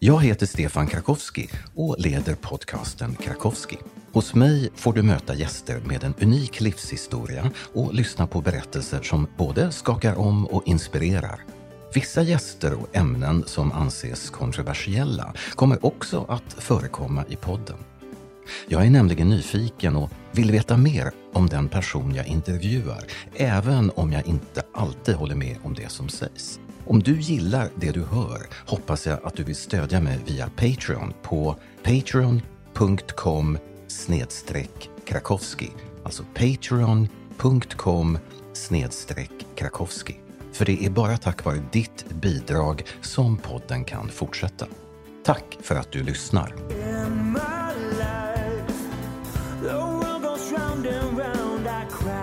Jag heter Stefan Krakowski och leder podcasten Krakowski. Hos mig får du möta gäster med en unik livshistoria och lyssna på berättelser som både skakar om och inspirerar. Vissa gäster och ämnen som anses kontroversiella kommer också att förekomma i podden. Jag är nämligen nyfiken och vill veta mer om den person jag intervjuar, även om jag inte alltid håller med om det som sägs. Om du gillar det du hör hoppas jag att du vill stödja mig via Patreon på patreon.com snedstreck krakowski. Alltså patreon.com snedstreck krakowski. För det är bara tack vare ditt bidrag som podden kan fortsätta. Tack för att du lyssnar. Life, round round, I cry.